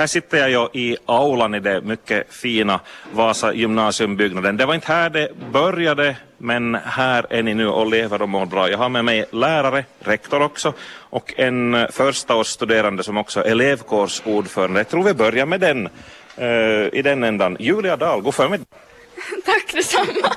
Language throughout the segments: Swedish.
Här sitter jag ju i aulan i det mycket fina Vasa gymnasiumbyggnaden. Det var inte här det började, men här är ni nu och lever och mår bra. Jag har med mig lärare, rektor också, och en förstaårsstuderande som också är elevkårsordförande. Jag tror vi börjar med den, uh, i den ändan. Julia Dahl, god förmiddag. Tack detsamma.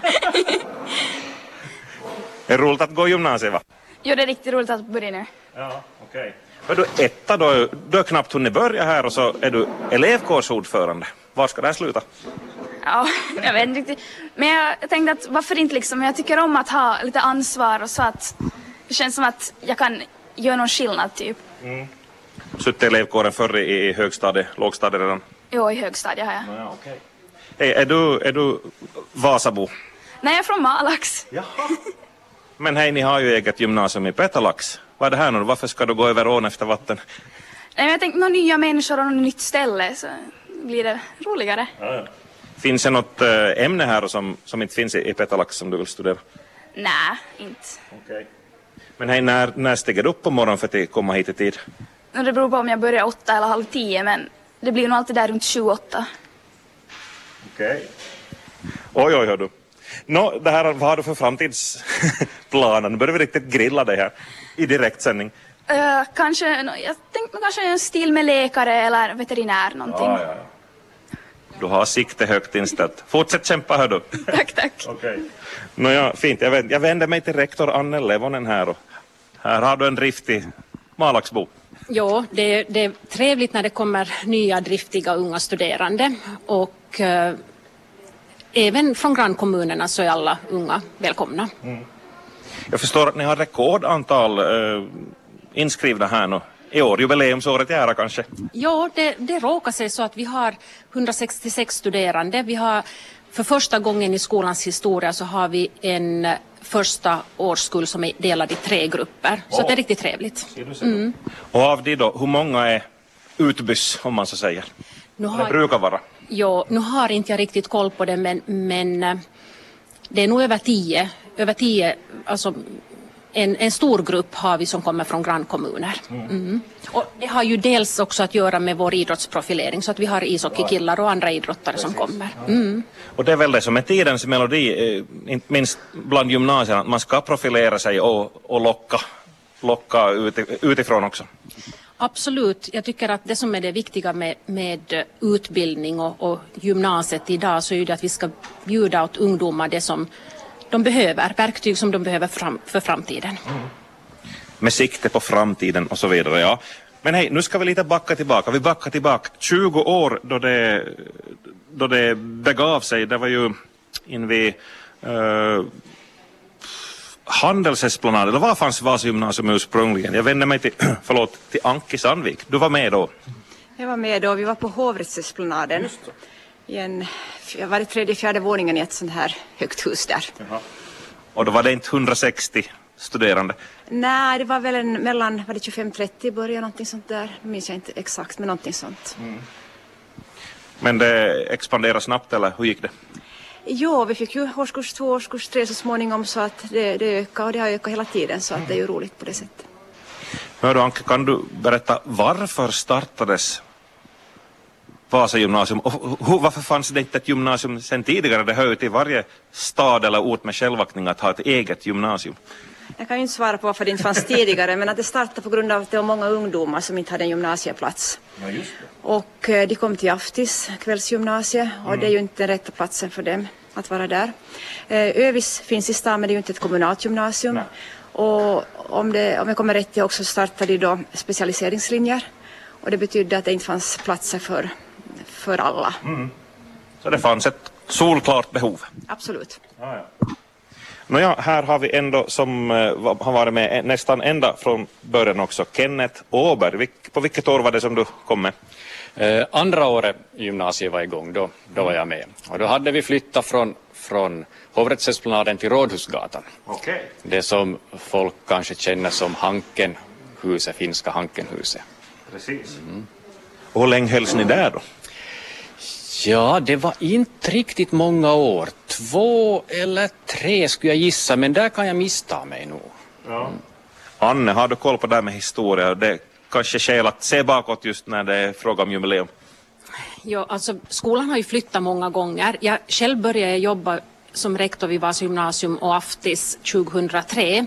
är roligt att gå i gymnasiet va? Jo, det är riktigt roligt att börja nu. Ja, okej. Okay. Men du etta då, du har knappt hunnit börja här och så är du elevkårsordförande. Var ska det här sluta? Ja, jag vet inte riktigt. Men jag tänkte att varför inte liksom, jag tycker om att ha lite ansvar och så att det känns som att jag kan göra någon skillnad typ. Mm. Suttit i elevkåren förr i högstadiet, lågstadiet redan? Jo, i högstadiet har jag. Ja, okay. Hej, är du, är du Vasabo? Nej, jag är från Malax. Jaha. Men hej, ni har ju eget gymnasium i Petalax. Vad är det här nu Varför ska du gå över ån efter vatten? Nej, jag tänkte några nya människor och något nytt ställe så blir det roligare. Ja, ja. Finns det något äh, ämne här som, som inte finns i, Petalax som du vill studera? Nej, inte. Okay. Men hej, när, när stiger du upp på morgonen för att komma hit i tid? Det beror på om jag börjar åtta eller halv tio, men det blir nog alltid där runt sju, åtta. Okej. Okay. Oj, oj, oj du. Nå, det här, vad har du för framtidsplaner? Nu börjar vi riktigt grilla dig här i direktsändning. Uh, kanske, jag tänkte kanske en stil med läkare eller veterinär någonting. Ja, ja, ja. Du har sikte högt inställt. Fortsätt kämpa hör du. tack, tack. okay. Nåja, fint. Jag, vänder, jag vänder mig till rektor Annel Levonen här och här har du en driftig Malaxbo. Ja, det, det, är trevligt när det kommer nya driftiga unga studerande och uh, även från grannkommunerna så är alla unga välkomna. Mm. Jag förstår att ni har rekordantal uh, inskrivna här nu i år, jubileumsåret i ära kanske? Ja, det, det råkar sig så att vi har 166 studerande. Vi har för första gången i skolans historia så har vi en första årskull som är delad i tre grupper. Så oh. det är riktigt trevligt. Mm. Och av de då, hur många är utbyss om man så säger? Nu har, det brukar vara. Ja, nu har inte jag riktigt koll på det men, men eh, det är nog över tio, över tio alltså en, en stor grupp har vi som kommer från grannkommuner. Mm. Och det har ju dels också att göra med vår idrottsprofilering så att vi har ishockeykillar och andra idrottare Precis. som kommer. Mm. Och det är väl det som är tidens melodi, eh, inte minst bland gymnasierna, att man ska profilera sig och, och locka, locka utifrån också. Absolut. Jag tycker att det som är det viktiga med, med utbildning och, och gymnasiet idag så är det att vi ska bjuda åt ungdomar det som de behöver, verktyg som de behöver fram, för framtiden. Mm. Med sikte på framtiden och så vidare, ja. Men hej, nu ska vi lite backa tillbaka. Vi backar tillbaka 20 år då det, då det begav sig. Det var ju invid uh, eh, Handelsesplanad, eller var fanns Vasa gymnasium ursprungligen? Jag vänder mig till, förlåt, till Anki Sandvik. Du var med då? Jag var med då. Vi var på hovrättsesplanaden. I en, jag var i tredje, fjärde våningen i ett sånt här högt hus där. Jaha. Och då var det inte 160 studerande? Nej, det var väl en, mellan 25-30 i början, någonting sånt där. Nu minns jag inte exakt, men någonting sånt. Mm. Men det expanderade snabbt, eller hur gick det? Jo, vi fick ju årskurs två, årskurs tre så småningom så att det, det ökar och det har ökat hela tiden så att det är ju roligt på det sättet. Hör du Anke, kan du berätta varför startades Vasa gymnasium och hur, varför fanns det inte ett gymnasium sen tidigare? Det hör ju till varje stad eller ort med självaktning att ha ett eget gymnasium. Jag kan ju inte svara på varför det inte fanns tidigare men att det startade på grund av att det var många ungdomar som inte hade en gymnasieplats. Ja, och eh, de kom till Aftis kvällsgymnasie och mm. det är ju inte den rätta platsen för dem att vara där. Eh, Övis finns i stan men det är ju inte ett kommunalt gymnasium. Nej. Och om, det, om jag kommer rätt till också startade de då specialiseringslinjer och det betydde att det inte fanns platser för, för alla. Mm. Så det fanns ett solklart behov? Absolut. Ah, ja. Nåja, här har vi ändå som uh, har varit med nästan ända från början också, Kenneth Åberg. På vilket år var det som du kom med? Uh, andra året gymnasiet var igång, då, då var jag med. Och då hade vi flyttat från, från Hovrättsesplanaden till Rådhusgatan. Okay. Det som folk kanske känner som Hankenhuset, finska Hankenhuset. Precis. Mm. Och hur länge hölls ni där då? Ja, det var inte riktigt många år. Två eller tre skulle jag gissa, men där kan jag missta mig nog. Ja. Mm. Anne, har du koll på det här med historia? Det är kanske skäl att se bakåt just när det är fråga om jubileum? Ja, alltså, skolan har ju flyttat många gånger. Jag själv började jobba som rektor vid Vasa gymnasium och Aftis 2003.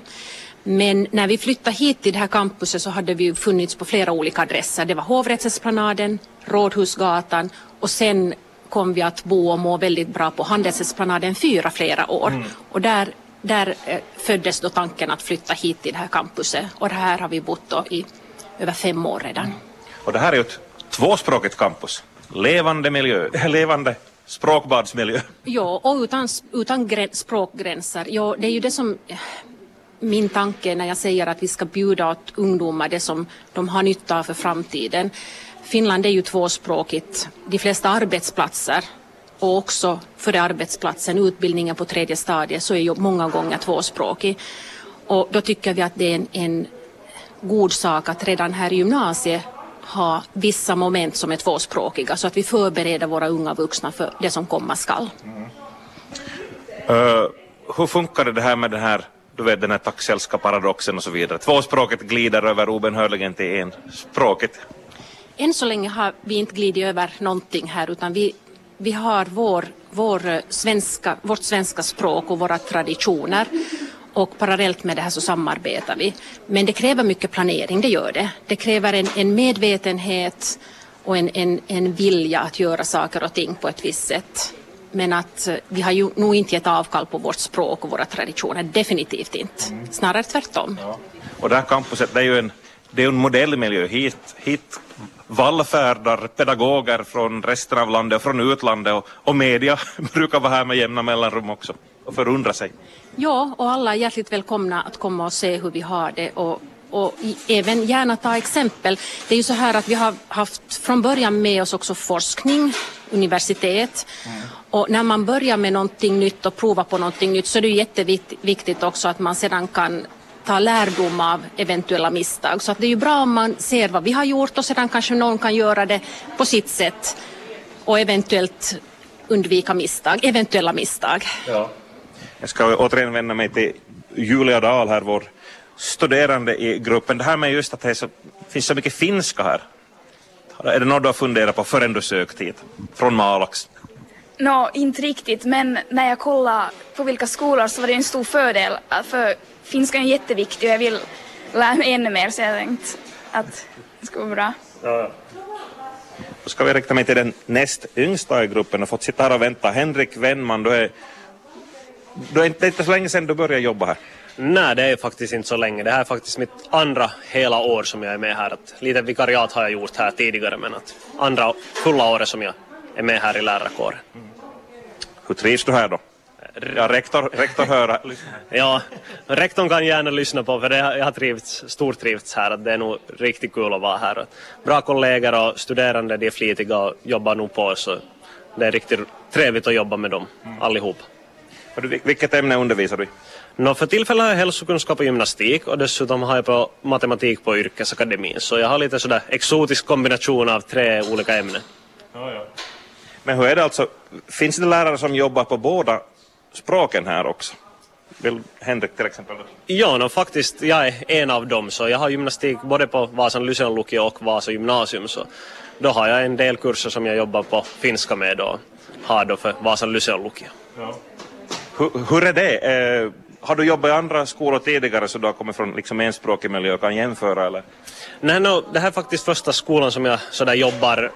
Men när vi flyttade hit till det här campuset så hade vi funnits på flera olika adresser. Det var Hovrättsesplanaden, Rådhusgatan och sen kom vi att bo och må väldigt bra på Handelsesplanaden 4 flera år. Mm. Och där, där eh, föddes då tanken att flytta hit till det här campuset och det här har vi bott då i över fem år redan. Mm. Och det här är ju ett tvåspråkigt campus. Levande miljö, levande språkbadsmiljö. Ja, och utan, utan språkgränser. Ja, det är ju det som min tanke när jag säger att vi ska bjuda åt ungdomar det som de har nytta av för framtiden. Finland är ju tvåspråkigt. De flesta arbetsplatser och också för arbetsplatsen, utbildningen på tredje stadiet, så är ju många gånger tvåspråkig. Och då tycker vi att det är en, en god sak att redan här i gymnasiet ha vissa moment som är tvåspråkiga så att vi förbereder våra unga vuxna för det som komma skall. Mm. Uh, hur funkar det här med den här du vet den här taxelska paradoxen och så vidare. Tvåspråket glider över obenhörligen till enspråket. Än så länge har vi inte glidit över någonting här utan vi, vi har vår, vår eh, svenska, vårt svenska språk och våra traditioner och parallellt med det här så samarbetar vi. Men det kräver mycket planering, det gör det. Det kräver en, en medvetenhet och en, en, en vilja att göra saker och ting på ett visst sätt. Men att eh, vi har ju nog inte gett avkall på vårt språk och våra traditioner, definitivt inte. Mm. Snarare tvärtom. Ja. Och det här campuset det är ju en, det är en modellmiljö. Hit, hit vallfärdar pedagoger från resten av landet och från utlandet och, och media brukar vara här med jämna mellanrum också och förundra sig. Ja, och alla är hjärtligt välkomna att komma och se hur vi har det och, och även gärna ta exempel. Det är ju så här att vi har haft från början med oss också forskning, universitet mm och när man börjar med någonting nytt och provar på någonting nytt så är det jätteviktigt också att man sedan kan ta lärdom av eventuella misstag. Så att det är ju bra om man ser vad vi har gjort och sedan kanske någon kan göra det på sitt sätt och eventuellt undvika misstag, eventuella misstag. Ja. Jag ska återigen vända mig till Julia Dahl här, vår studerande i gruppen. Det här med just att det så, finns så mycket finska här. Är det något du har funderat på förrän du sökt hit? Från Malax? Nå, no, inte riktigt, men när jag kollade på vilka skolor så var det en stor fördel, för finskan är jätteviktig och jag vill lära mig ännu mer så jag tänkte att det skulle vara bra. Ja. Då ska vi rikta mig till den näst yngsta i gruppen och fått sitta här och vänta. Henrik Wennman, du är, du är inte, inte så länge sedan du började jobba här. Nej, det är faktiskt inte så länge. Det här är faktiskt mitt andra hela år som jag är med här. Att lite vikariat har jag gjort här tidigare men att andra fulla året som jag är med här i lärarkåren. Mm. Hur trivs du här då? Ja, rektor, rektor höra. ja, rektorn kan gärna lyssna på för det, jag har trivts, stortrivts här. Att det är nog riktigt kul att vara här. Bra kollegor och studerande, de är flitiga och jobbar nog på så det är riktigt trevligt att jobba med dem mm. allihop. Vilket ämne undervisar du i? No, för tillfället har jag hälsokunskap och gymnastik och dessutom har jag på matematik på yrkesakademin. Så jag har lite sådär exotisk kombination av tre olika ämnen. Ja, ja. Men hur är det alltså, finns det lärare som jobbar på båda språken här också? Vill Henrik till exempel? Ja, no, faktiskt jag är en av dem. Så jag har gymnastik både på Vasan Lysenlukio och Vasa gymnasium. Så då har jag en del kurser som jag jobbar på finska med och har då för Vasan Lysenlukio. Ja. Hur, hur är det? Eh, har du jobbat i andra skolor tidigare så du har kommit från liksom enspråkig miljö och kan jämföra eller? Nej, no, det här är faktiskt första skolan som jag sådär jobbar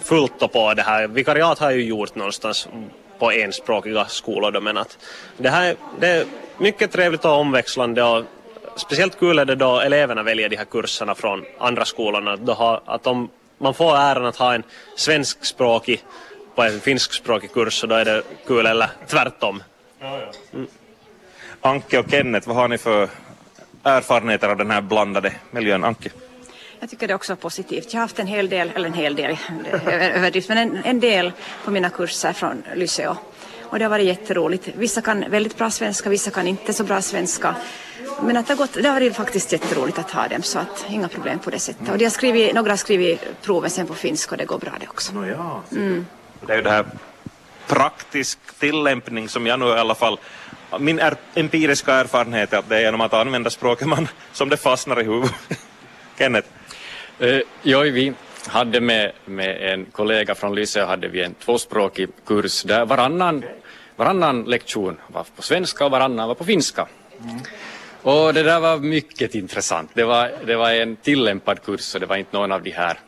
fullt på det här. Vikariat har jag ju gjort någonstans på enspråkiga skolor då, men att det här det är mycket trevligt och omväxlande och speciellt kul är det då eleverna väljer de här kurserna från andra skolorna. Då har, att om man får äran att ha en svenskspråkig på en finskspråkig kurs så då är det kul eller tvärtom. Mm. Anke och Kenneth, vad har ni för erfarenheter av den här blandade miljön? Anke? Jag tycker det är också positivt. Jag har haft en hel del, eller en hel del, överdrift, men en, en del på mina kurser från Lyseo. Och det har varit jätteroligt. Vissa kan väldigt bra svenska, vissa kan inte så bra svenska. Men att det, har gått, det har varit faktiskt jätteroligt att ha dem så att inga problem på det sättet. Och de har skrivit, några har skrivit proven sen på finska och det går bra det också. No, ja. mm. Det är ju det här praktisk tillämpning som jag nu i alla fall min er, empiriska erfarenhet är att det är genom att använda språket man, som det fastnar i huvudet. Kenneth? Uh, ja, vi, hade med, med en kollega från Lyse hade vi en tvåspråkig kurs där varannan, varannan lektion var på svenska och varannan var på finska. Och det där var mycket intressant. Det var, det var en tillämpad kurs och det var inte någon av de här,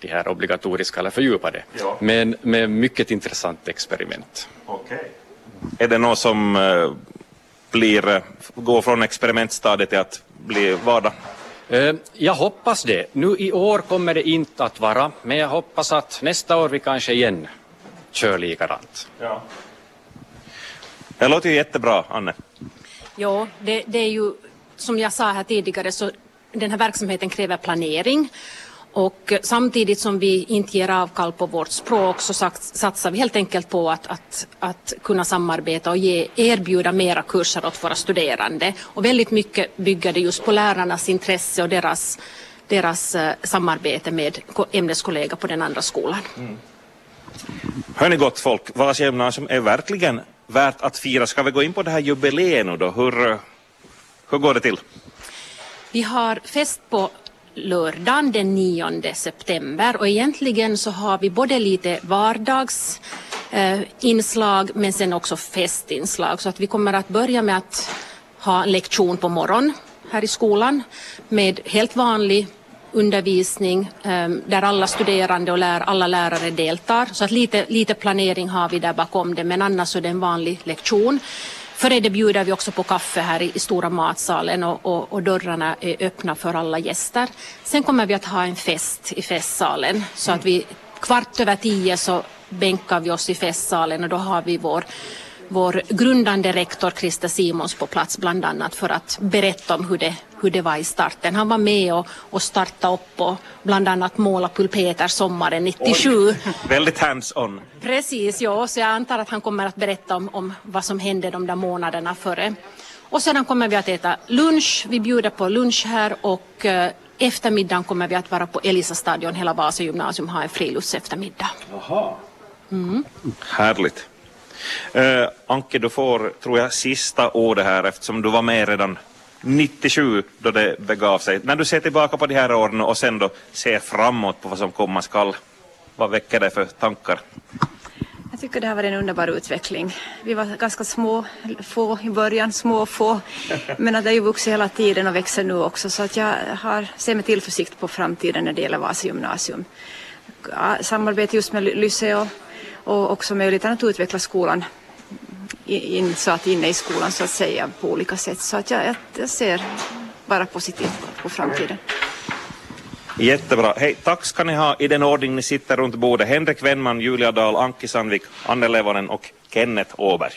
de här obligatoriska eller fördjupade. Ja. Men med mycket intressant experiment. Okej. Är det något som eh, blir, eh, går från experimentstadiet till att bli vardag? Eh, Jag hoppas det. Nu i år kommer det inte att vara, men jag hoppas att nästa år vi kanske igen kör likadant. Ja. Det låter ju jättebra, Anne. Ja, det, det är ju som jag sa här tidigare så den här verksamheten kräver planering och eh, samtidigt som vi inte ger avkall på vårt språk så sats- satsar vi helt enkelt på att, att, att kunna samarbeta och ge, erbjuda mera kurser åt våra studerande. Och väldigt mycket bygger det just på lärarnas intresse och deras, deras eh, samarbete med ko- ämneskollegor på den andra skolan. Hörni gott folk, Vasa gymnasium är verkligen värt att fira. Ska vi gå in på det här jubileet nu då? Hur, eh, hur går det till? Vi har fest på lördagen den 9 september och egentligen så har vi både lite vardags eh, inslag men sen också festinslag så att vi kommer att börja med att ha en lektion på morgon här i skolan med helt vanlig undervisning eh, där alla studerande och lär, alla lärare deltar. Så att lite, lite planering har vi där bakom det men annars är det en vanlig lektion. Före det bjuder vi också på kaffe här i, i stora matsalen och, och, och dörrarna är öppna för alla gäster. Sen kommer vi att ha en fest i festsalen så att vi kvart över tio så bänkar vi oss i festsalen och då har vi vår vår grundande rektor Christer Simons på plats bland annat för att berätta om hur det, hur det var i starten. Han var med och, och startade upp och bland annat måla pulpeter sommaren 97. Väldigt hands-on. Precis, ja, så jag antar att han kommer att berätta om, om vad som hände de där månaderna före. Och sedan kommer vi att äta lunch, vi bjuder på lunch här och eh, eftermiddagen kommer vi att vara på Elisa stadion, hela Vasa gymnasium har en friluftseftermiddag. Härligt. Uh, Anke, du får, tror jag, sista ordet här eftersom du var med redan 97 då det begav sig. När du ser tillbaka på de här åren och sen då ser framåt på vad som komma skall, vad väcker det för tankar? Jag tycker det här var en underbar utveckling. Vi var ganska små, få i början, små och få. Men att det har ju vuxit hela tiden och växer nu också. Så att jag har, ser med tillförsikt på framtiden när det gäller Vasa gymnasium. Samarbete just med Lyse och, också möjligheten att utveckla skolan in, så att inne i skolan så att säga på olika sätt. Så att jag, jag, ser bara positivt på framtiden. Jättebra. Hej, tack ska ni ha i den ordning ni sitter runt bordet. Henrik Wennman, Julia Dahl, Anki Sandvik, Anne Levonen och Kenneth Åberg.